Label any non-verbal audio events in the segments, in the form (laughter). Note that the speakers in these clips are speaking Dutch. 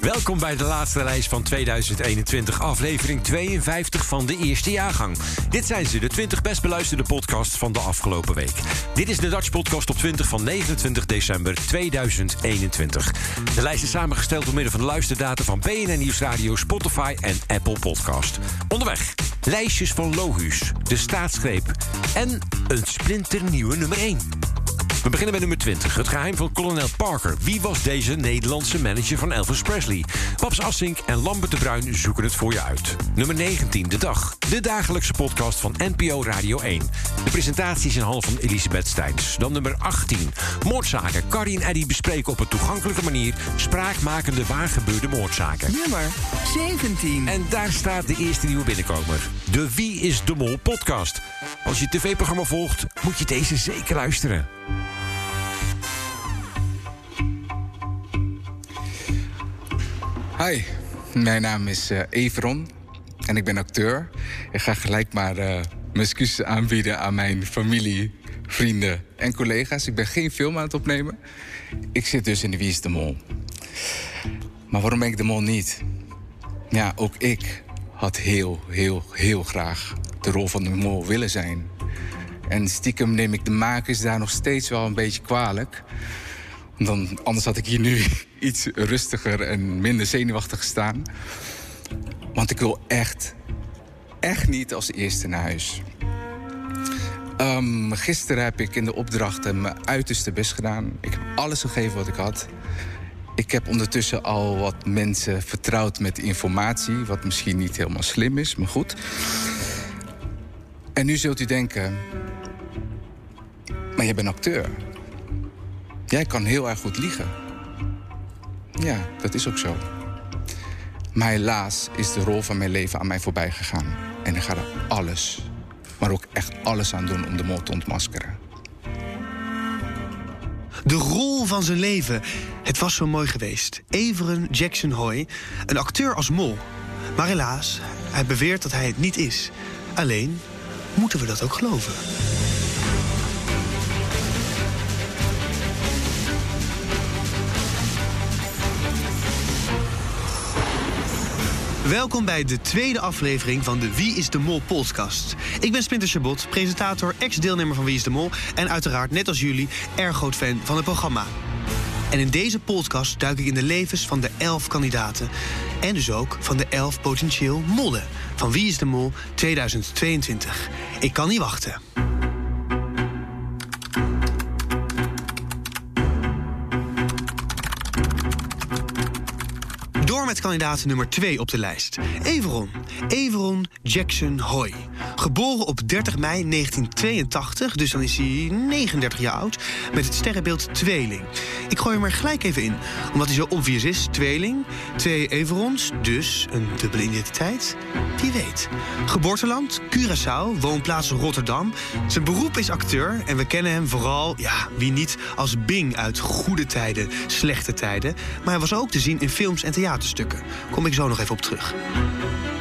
Welkom bij de laatste lijst van 2021, aflevering 52 van de eerste jaargang. Dit zijn ze, de 20 best beluisterde podcasts van de afgelopen week. Dit is de Dutch Podcast op 20 van 29 december 2021. De lijst is samengesteld door middel van de luisterdata van BNN Nieuwsradio, Spotify en Apple Podcast. Onderweg, lijstjes van Logus, de staatsgreep en een splinternieuwe nummer 1. We beginnen met nummer 20. Het geheim van kolonel Parker. Wie was deze Nederlandse manager van Elvis Presley? Paps Assink en Lambert de Bruin zoeken het voor je uit. Nummer 19. De Dag. De dagelijkse podcast van NPO Radio 1. De presentatie is in handen van Elisabeth Steins. Dan nummer 18. Moordzaken. Carrie en Eddie bespreken op een toegankelijke manier... spraakmakende waargebeurde moordzaken. Nummer 17. En daar staat de eerste nieuwe binnenkomer. De Wie is de Mol podcast. Als je het tv-programma volgt, moet je deze zeker luisteren. Hi, mijn naam is uh, Everon en ik ben acteur. Ik ga gelijk maar uh, mijn excuses aanbieden aan mijn familie, vrienden en collega's. Ik ben geen film aan het opnemen. Ik zit dus in de Wie is de Mol. Maar waarom ben ik de mol niet? Ja, ook ik had heel, heel, heel graag de rol van de mol willen zijn. En stiekem neem ik de makers daar nog steeds wel een beetje kwalijk. Dan, anders had ik hier nu (laughs) iets rustiger en minder zenuwachtig gestaan. Want ik wil echt, echt niet als eerste naar huis. Um, gisteren heb ik in de opdrachten mijn uiterste best gedaan. Ik heb alles gegeven wat ik had. Ik heb ondertussen al wat mensen vertrouwd met informatie, wat misschien niet helemaal slim is, maar goed. En nu zult u denken, maar je bent acteur. Jij kan heel erg goed liegen. Ja, dat is ook zo. Maar helaas is de rol van mijn leven aan mij voorbij gegaan. En ik ga er alles, maar ook echt alles aan doen om de mol te ontmaskeren. De rol van zijn leven. Het was zo mooi geweest. Everen Jackson Hoy, een acteur als mol. Maar helaas, hij beweert dat hij het niet is. Alleen, moeten we dat ook geloven? Welkom bij de tweede aflevering van de Wie is de Mol podcast. Ik ben Splinter Chabot, presentator, ex-deelnemer van Wie is de Mol... en uiteraard, net als jullie, erg groot fan van het programma. En in deze podcast duik ik in de levens van de elf kandidaten... en dus ook van de elf potentieel mollen van Wie is de Mol 2022. Ik kan niet wachten. Kandidaat nummer 2 op de lijst. Everon. Everon Jackson Hoy. Geboren op 30 mei 1982, dus dan is hij 39 jaar oud, met het sterrenbeeld tweeling. Ik gooi hem er gelijk even in, omdat hij zo obvious is. Tweeling, twee Everons, dus een dubbele identiteit. Wie weet. Geboorteland, Curaçao, woonplaats Rotterdam. Zijn beroep is acteur en we kennen hem vooral, ja, wie niet, als Bing uit goede tijden, slechte tijden. Maar hij was ook te zien in films en theaterstukken. Kom ik zo nog even op terug.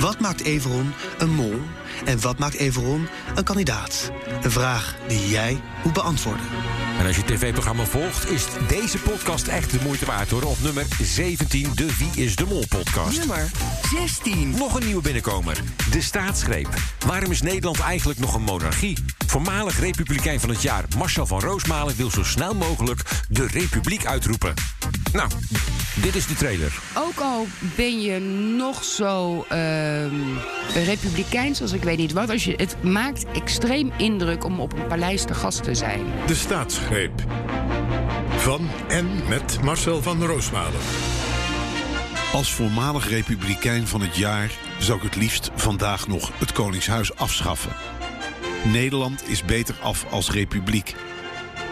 Wat maakt Everon een mol en wat maakt Everon een kandidaat? Een vraag die jij moet beantwoorden. En als je het tv-programma volgt, is deze podcast echt de moeite waard hoor. Op nummer 17, de Wie is de Mol podcast. Nummer 16. Nog een nieuwe binnenkomer. De staatsgreep. Waarom is Nederland eigenlijk nog een monarchie? Voormalig republikein van het jaar Marcel van Roosmalen wil zo snel mogelijk de republiek uitroepen. Nou, dit is de trailer. Ook al ben je nog zo ehm, republikeins als ik weet niet wat, als je, het maakt extreem indruk om op een paleis te gast te zijn. De staatsgreep. Van en met Marcel van Roosmalen. Als voormalig republikein van het jaar zou ik het liefst vandaag nog het Koningshuis afschaffen. Nederland is beter af als republiek.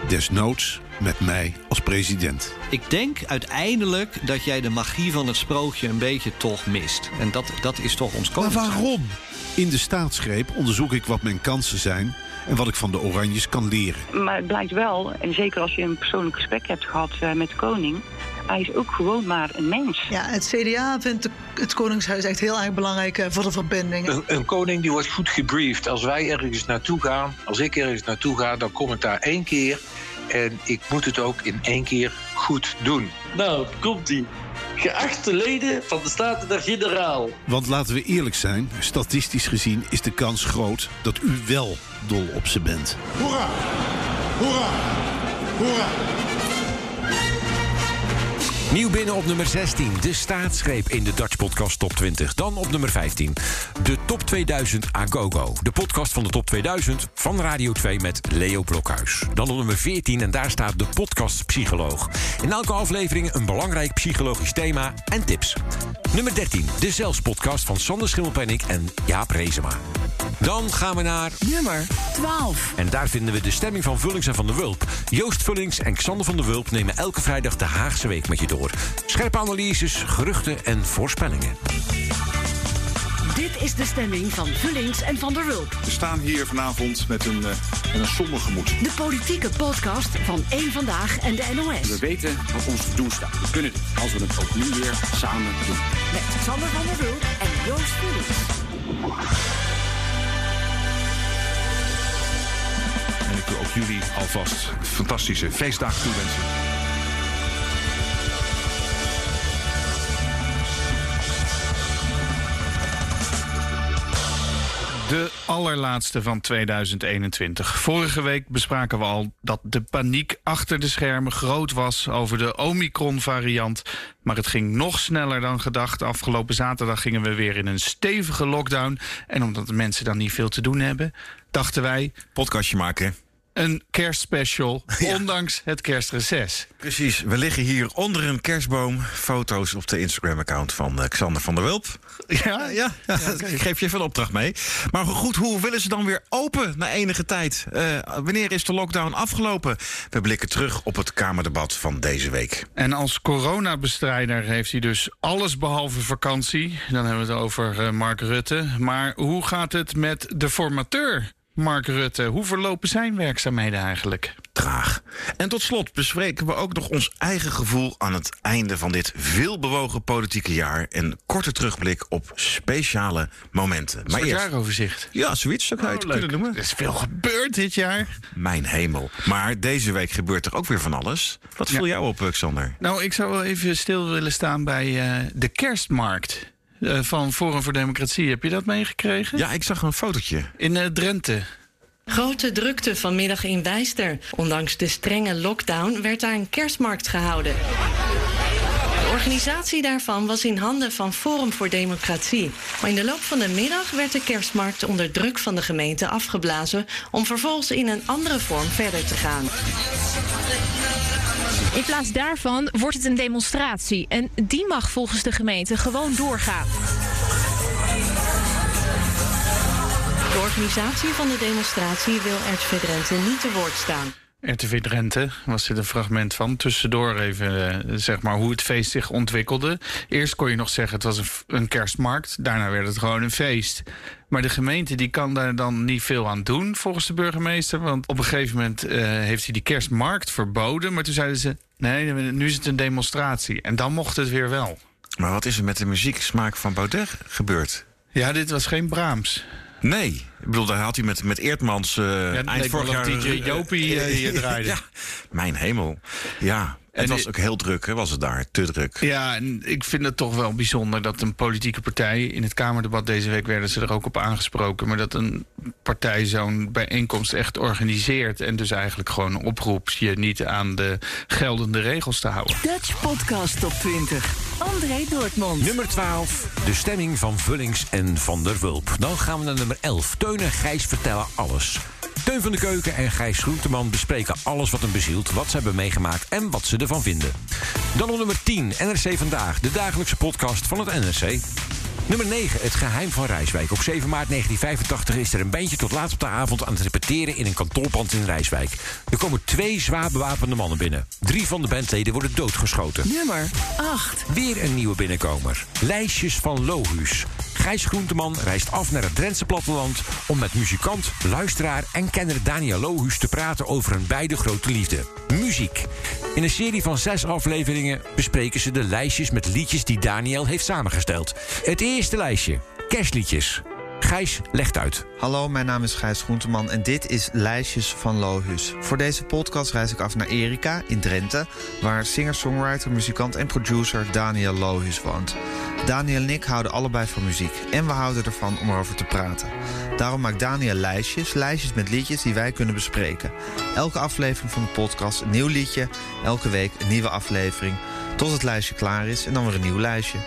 Desnoods met mij als president. Ik denk uiteindelijk dat jij de magie van het sprookje een beetje toch mist. En dat, dat is toch ons Maar koningshuis. waarom? In de staatsgreep onderzoek ik wat mijn kansen zijn en wat ik van de Oranjes kan leren. Maar het blijkt wel, en zeker als je een persoonlijk gesprek hebt gehad eh, met de koning... hij is ook gewoon maar een mens. Ja, het CDA vindt het Koningshuis echt heel erg belangrijk eh, voor de verbinding. Een, een koning die wordt goed gebriefd. Als wij ergens naartoe gaan, als ik ergens naartoe ga, dan kom ik daar één keer. En ik moet het ook in één keer goed doen. Nou, komt-ie. Geachte leden van de Staten-Generaal. Want laten we eerlijk zijn, statistisch gezien is de kans groot dat u wel dol op ze bent. Hoera! Hoera! Hoera! Nieuw binnen op nummer 16. De staatsgreep in de Dutch Podcast Top 20. Dan op nummer 15. De Top 2000 Agogo. De podcast van de Top 2000 van Radio 2 met Leo Blokhuis. Dan op nummer 14 en daar staat de podcast Psycholoog. In elke aflevering een belangrijk psychologisch thema en tips. Nummer 13. De Zelfs podcast van Sander Schimmelpenninck en Jaap Rezema. Dan gaan we naar... Nummer 12. En daar vinden we de stemming van Vullings en Van der Wulp. Joost Vullings en Xander van der Wulp nemen elke vrijdag de Haagse Week met je door. Scherpe analyses, geruchten en voorspellingen. Dit is de stemming van Vullings en Van der Wulp. We staan hier vanavond met een, uh, een somber gemoed. De politieke podcast van Eén Vandaag en de NOS. We weten wat ons te doen staat. We kunnen dit als we het ook nu weer samen doen. Met Sander van der Wulp en Joost Vullings. Ik wil ook jullie alvast fantastische feestdagen toewensen. De allerlaatste van 2021. Vorige week bespraken we al dat de paniek achter de schermen groot was over de Omicron-variant. Maar het ging nog sneller dan gedacht. Afgelopen zaterdag gingen we weer in een stevige lockdown. En omdat de mensen dan niet veel te doen hebben, dachten wij. Podcastje maken. Een kerstspecial, (laughs) ondanks het kerstreces. Precies, we liggen hier onder een kerstboom. Foto's op de Instagram-account van uh, Xander van der Wulp. Ja, ja, ja, (laughs) ik geef je even een opdracht mee. Maar goed, hoe willen ze dan weer open na enige tijd? Uh, wanneer is de lockdown afgelopen? We blikken terug op het Kamerdebat van deze week. En als coronabestrijder heeft hij dus alles behalve vakantie. Dan hebben we het over Mark Rutte. Maar hoe gaat het met de formateur? Mark Rutte, hoe verlopen zijn werkzaamheden eigenlijk? Traag. En tot slot bespreken we ook nog ons eigen gevoel aan het einde van dit veelbewogen politieke jaar. En korte terugblik op speciale momenten. Maar eerst... jaaroverzicht. Ja, zoiets zou ik oh, het leuk. kunnen noemen. Er is veel gebeurd dit jaar. Mijn hemel. Maar deze week gebeurt er ook weer van alles. Wat viel ja. jou op, Xander? Nou, ik zou wel even stil willen staan bij uh, de kerstmarkt. Uh, van Forum voor Democratie. Heb je dat meegekregen? Ja, ik zag een fotootje. In uh, Drenthe. Grote drukte vanmiddag in Wijster. Ondanks de strenge lockdown werd daar een kerstmarkt gehouden. De organisatie daarvan was in handen van Forum voor Democratie. Maar in de loop van de middag werd de kerstmarkt onder druk van de gemeente afgeblazen... om vervolgens in een andere vorm verder te gaan. In plaats daarvan wordt het een demonstratie. En die mag volgens de gemeente gewoon doorgaan. De organisatie van de demonstratie wil RTV Drenthe niet te woord staan. RTV Drenthe was dit een fragment van. Tussendoor even uh, zeg maar hoe het feest zich ontwikkelde. Eerst kon je nog zeggen het was een, een, kerstmarkt. Daarna werd het gewoon een feest. Maar de gemeente die kan daar dan niet veel aan doen volgens de burgemeester. Want op een gegeven moment uh, heeft hij die kerstmarkt verboden. Maar toen zeiden ze nee, nu is het een demonstratie. En dan mocht het weer wel. Maar wat is er met de muzieksmaak van Baudet gebeurd? Ja, dit was geen Brahms. Nee, ik bedoel, daar had hij met, met Eertmans uh, ja, eind vorig jaar... DJ Jopie uh, hier (laughs) draaide. ja, mijn hemel. Ja, het en was ook heel druk, hè, was het daar. Te druk. Ja, en ik vind het toch wel bijzonder dat een politieke partij... in het Kamerdebat deze week werden ze er ook op aangesproken... maar dat een partij zo'n bijeenkomst echt organiseert... en dus eigenlijk gewoon oproept je niet aan de geldende regels te houden. Dutch Podcast Top 20. André Dortmund. Nummer 12. De stemming van Vullings en Van der Wulp. Dan gaan we naar nummer 11. Teun en Gijs vertellen alles. Teun van de Keuken en Gijs Groenteman bespreken alles wat hem bezielt... wat ze hebben meegemaakt en wat ze ervan vinden. Dan op nummer 10, NRC Vandaag, de dagelijkse podcast van het NRC. Nummer 9, Het Geheim van Rijswijk. Op 7 maart 1985 is er een bandje tot laat op de avond aan het repeteren in een kantoorpand in Rijswijk. Er komen twee zwaar bewapende mannen binnen. Drie van de bandleden worden doodgeschoten. Nummer 8. Weer een nieuwe binnenkomer. Lijstjes van Lohuus. Gijs Groenteman reist af naar het Drentse platteland... om met muzikant, luisteraar en kenner Daniel Lohuus te praten over hun beide grote liefde. Muziek. In een serie van zes afleveringen bespreken ze de lijstjes met liedjes die Daniel heeft samengesteld. Het eerste lijstje. Kerstliedjes. Gijs legt uit. Hallo, mijn naam is Gijs Groenteman en dit is Lijstjes van Lohus. Voor deze podcast reis ik af naar Erika in Drenthe... waar singer-songwriter, muzikant en producer Daniel Lohus woont. Daniel en ik houden allebei van muziek en we houden ervan om erover te praten. Daarom maakt Daniel lijstjes, lijstjes met liedjes die wij kunnen bespreken. Elke aflevering van de podcast een nieuw liedje, elke week een nieuwe aflevering... tot het lijstje klaar is en dan weer een nieuw lijstje.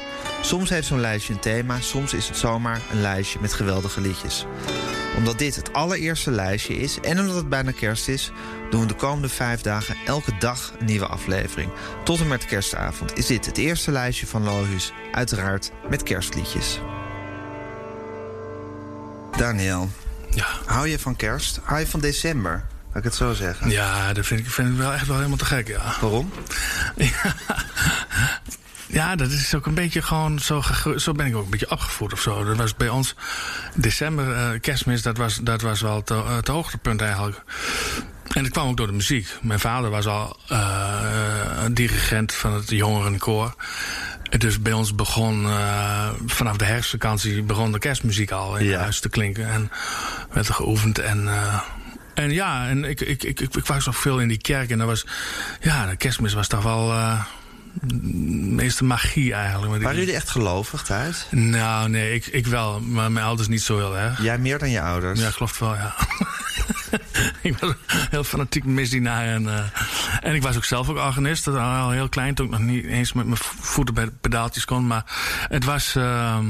Soms heeft zo'n lijstje een thema, soms is het zomaar een lijstje met geweldige liedjes. Omdat dit het allereerste lijstje is en omdat het bijna kerst is, doen we de komende vijf dagen elke dag een nieuwe aflevering. Tot en met kerstavond is dit het eerste lijstje van Lohus, uiteraard met kerstliedjes. Daniel, ja. hou je van kerst? Hou je van december? Laat ik het zo zeggen. Ja, dat vind ik, vind ik wel echt wel helemaal te gek, ja. Waarom? (laughs) Ja, ja, dat is ook een beetje gewoon zo, zo ben ik ook een beetje opgevoed of zo. Dat was bij ons december, eh, kerstmis, dat was, dat was wel het, eh, het hoogtepunt eigenlijk. En dat kwam ook door de muziek. Mijn vader was al eh, dirigent van het jongerenkoor. En Dus bij ons begon vanaf de herfstvakantie begon de kerstmuziek al in huis te klinken. En werd er geoefend en... en ja, en ik, ik, ik, ik, was ook veel in die kerk. En dat was, ja, de kerstmis was toch wel meeste magie eigenlijk. Waren jullie echt gelovig thuis? Nou, nee, ik, ik wel. Maar mijn ouders niet zo heel erg. Jij meer dan je ouders? Ja, geloof wel, ja. (laughs) ik was heel fanatiek misdienaar. En, eh, en ik was ook zelf ook organist. Dat al heel klein, toen ik nog niet eens met mijn voeten bij de pedaaltjes kon. Maar het was... ehm,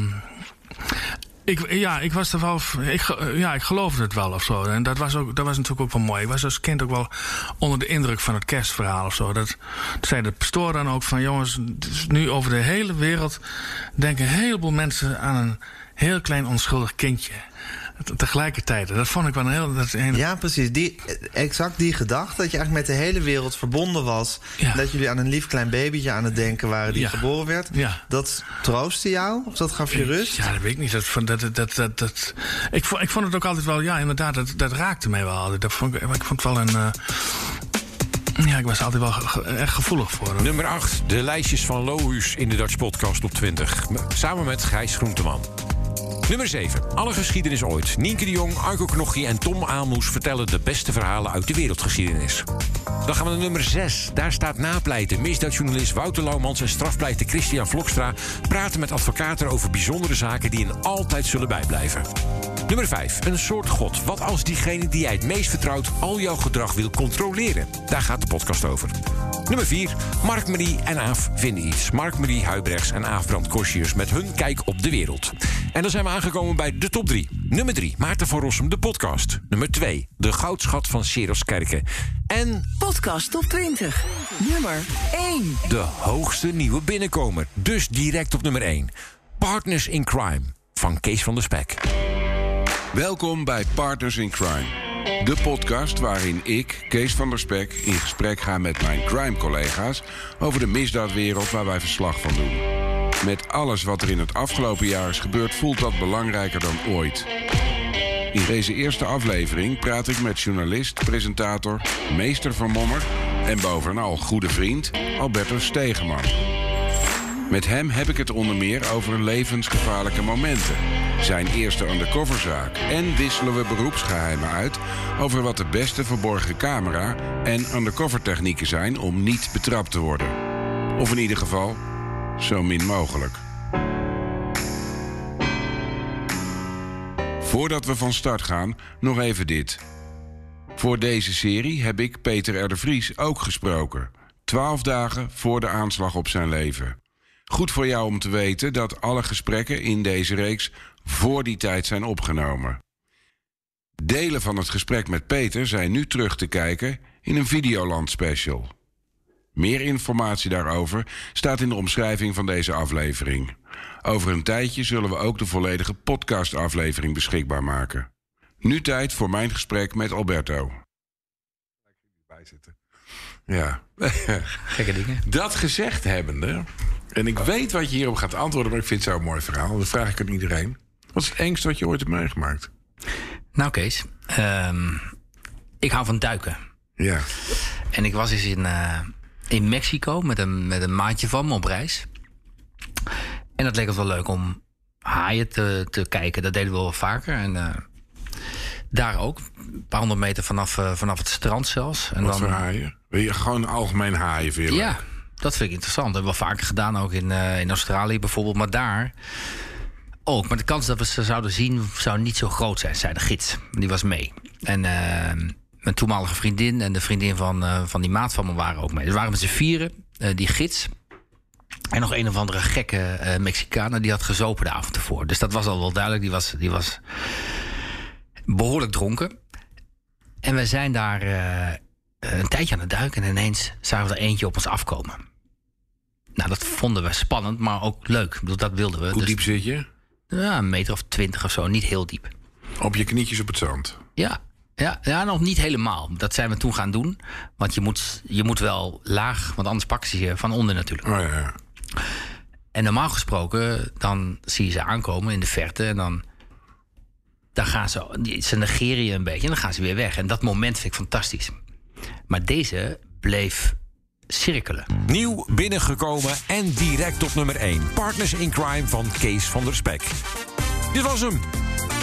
ik, ja, ik was er wel. Ik, ge- ja, ik geloofde het wel of zo. En dat was, ook, dat was natuurlijk ook wel mooi. Ik was als kind ook wel onder de indruk van het kerstverhaal of zo. Dat, zei de pastoor dan ook van: jongens, nu over de hele wereld denken een heleboel mensen aan een heel klein onschuldig kindje. Te- Tegelijkertijd. Dat vond ik wel een heel. Dat, een, Ja, precies. Die, exact die gedachte dat je eigenlijk met de hele wereld verbonden was. Dat jullie aan een lief klein babytje aan het denken waren die Ja. geboren werd. Ja. Dat troostte jou? Of dat gaf je rust? Ja, dat weet ik niet. Dat, dat, dat, dat, dat, ik, vond, ik vond het ook altijd wel, ja, inderdaad, dat, dat raakte mij wel altijd. Dat vond ik, ik vond het wel een. eh, ja, ik was altijd wel ge- echt gevoelig voor. Nummer 8, de lijstjes van Lohuus in de Dutch Podcast op 20. M- Samen met Gijs Groenteman. Nummer 7. Alle geschiedenis ooit. Nienke de Jong, Arco Knochie en Tom Aalmoes vertellen de beste verhalen uit de wereldgeschiedenis. Dan gaan we naar nummer 6. Daar staat napleiten. Misdaadjournalist Wouter Laumans en strafpleiter Christian Vlokstra praten met advocaten over bijzondere zaken die hen altijd zullen bijblijven. Nummer 5. Een soort god. Wat als diegene die jij het meest vertrouwt al jouw gedrag wil controleren? Daar gaat de podcast over. Nummer 4. Mark Marie en Aaf vinden iets. Mark Marie Huibrechts en Aaf Brand met hun kijk op de wereld. En dan zijn we aangekomen bij de top 3. Nummer 3. Maarten van Rossum, de podcast. Nummer 2. De goudschat van Seroskerken. En Podcast top 20. Nummer 1. de hoogste nieuwe binnenkomer. Dus direct op nummer 1. Partners in Crime van Kees van der Spek. Welkom bij Partners in Crime. De podcast waarin ik, Kees van der Spek, in gesprek ga met mijn crime-collega's over de misdaadwereld waar wij verslag van doen. Met alles wat er in het afgelopen jaar is gebeurd, voelt dat belangrijker dan ooit. In deze eerste aflevering praat ik met journalist, presentator, meester van Mommer en bovenal goede vriend Alberto Stegeman. Met hem heb ik het onder meer over levensgevaarlijke momenten. Zijn eerste undercoverzaak. En wisselen we beroepsgeheimen uit over wat de beste verborgen camera en undercover technieken zijn om niet betrapt te worden. Of in ieder geval, zo min mogelijk. Voordat we van start gaan, nog even dit. Voor deze serie heb ik Peter R. Vries ook gesproken. Twaalf dagen voor de aanslag op zijn leven. Goed voor jou om te weten dat alle gesprekken in deze reeks voor die tijd zijn opgenomen. Delen van het gesprek met Peter zijn nu terug te kijken in een Videoland special. Meer informatie daarover staat in de omschrijving van deze aflevering. Over een tijdje zullen we ook de volledige podcastaflevering beschikbaar maken. Nu tijd voor mijn gesprek met Alberto. Ja. (laughs) Gekke dingen. Dat gezegd hebbende, en ik weet wat je hierop gaat antwoorden, maar ik vind het zo'n mooi verhaal. Dat vraag ik aan iedereen. Wat is het engste wat je ooit hebt meegemaakt? Nou, Kees, ehm, ik hou van duiken. Ja. En ik was eens in, eh, in Mexico met een, met een maatje van me op reis. En dat leek ons wel leuk om haaien te, te kijken. Dat deden we wel vaker. En eh, daar ook. Een paar honderd meter vanaf, eh, vanaf het strand zelfs. En Wat dan, voor haaien? Wil je gewoon algemeen haaien willen? Ja, dat vind ik interessant. Dat hebben we vaker gedaan, ook in, eh, in Australië bijvoorbeeld. Maar daar ook. Maar de kans dat we ze zouden zien zou niet zo groot zijn, zei de gids. Die was mee. En eh, mijn toenmalige vriendin en de vriendin van, eh, van die maat van me waren ook mee. Dus waren met z'n vieren, die gids. En nog een of andere gekke Mexicaner die had gezopen de avond ervoor. Dus dat was al wel duidelijk. Die was, die was behoorlijk dronken. En we zijn daar een tijdje aan het duiken en ineens zagen we er eentje op ons afkomen. Nou, dat vonden we spannend, maar ook leuk. Ik bedoel, dat wilden we. Hoe diep zit je? Ja, een meter of twintig of zo, niet heel diep. Op je knietjes op het zand? Ja, ja, ja, nog niet helemaal. Dat zijn we toen gaan doen. Want je moet, je moet wel laag, want anders pakken ze je van onder natuurlijk. Oh, ja, ja. En normaal gesproken, dan zie je ze aankomen in de verte en dan, dan gaan ze, ze negeren je een beetje en dan gaan ze weer weg. En dat moment vind ik fantastisch. Maar deze bleef cirkelen. Nieuw binnengekomen en direct op nummer 1. Partners in Crime van Kees van der Spek. Dit was hem.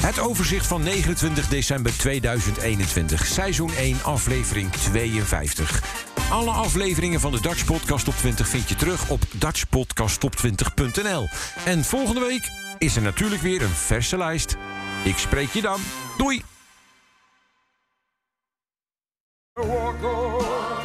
Het overzicht van 29 december 2021. Seizoen 1, aflevering 52. Alle afleveringen van de Dutch Podcast Top 20 vind je terug op dutchpodcasttop20.nl. En volgende week is er natuurlijk weer een verse lijst. Ik spreek je dan. Doei!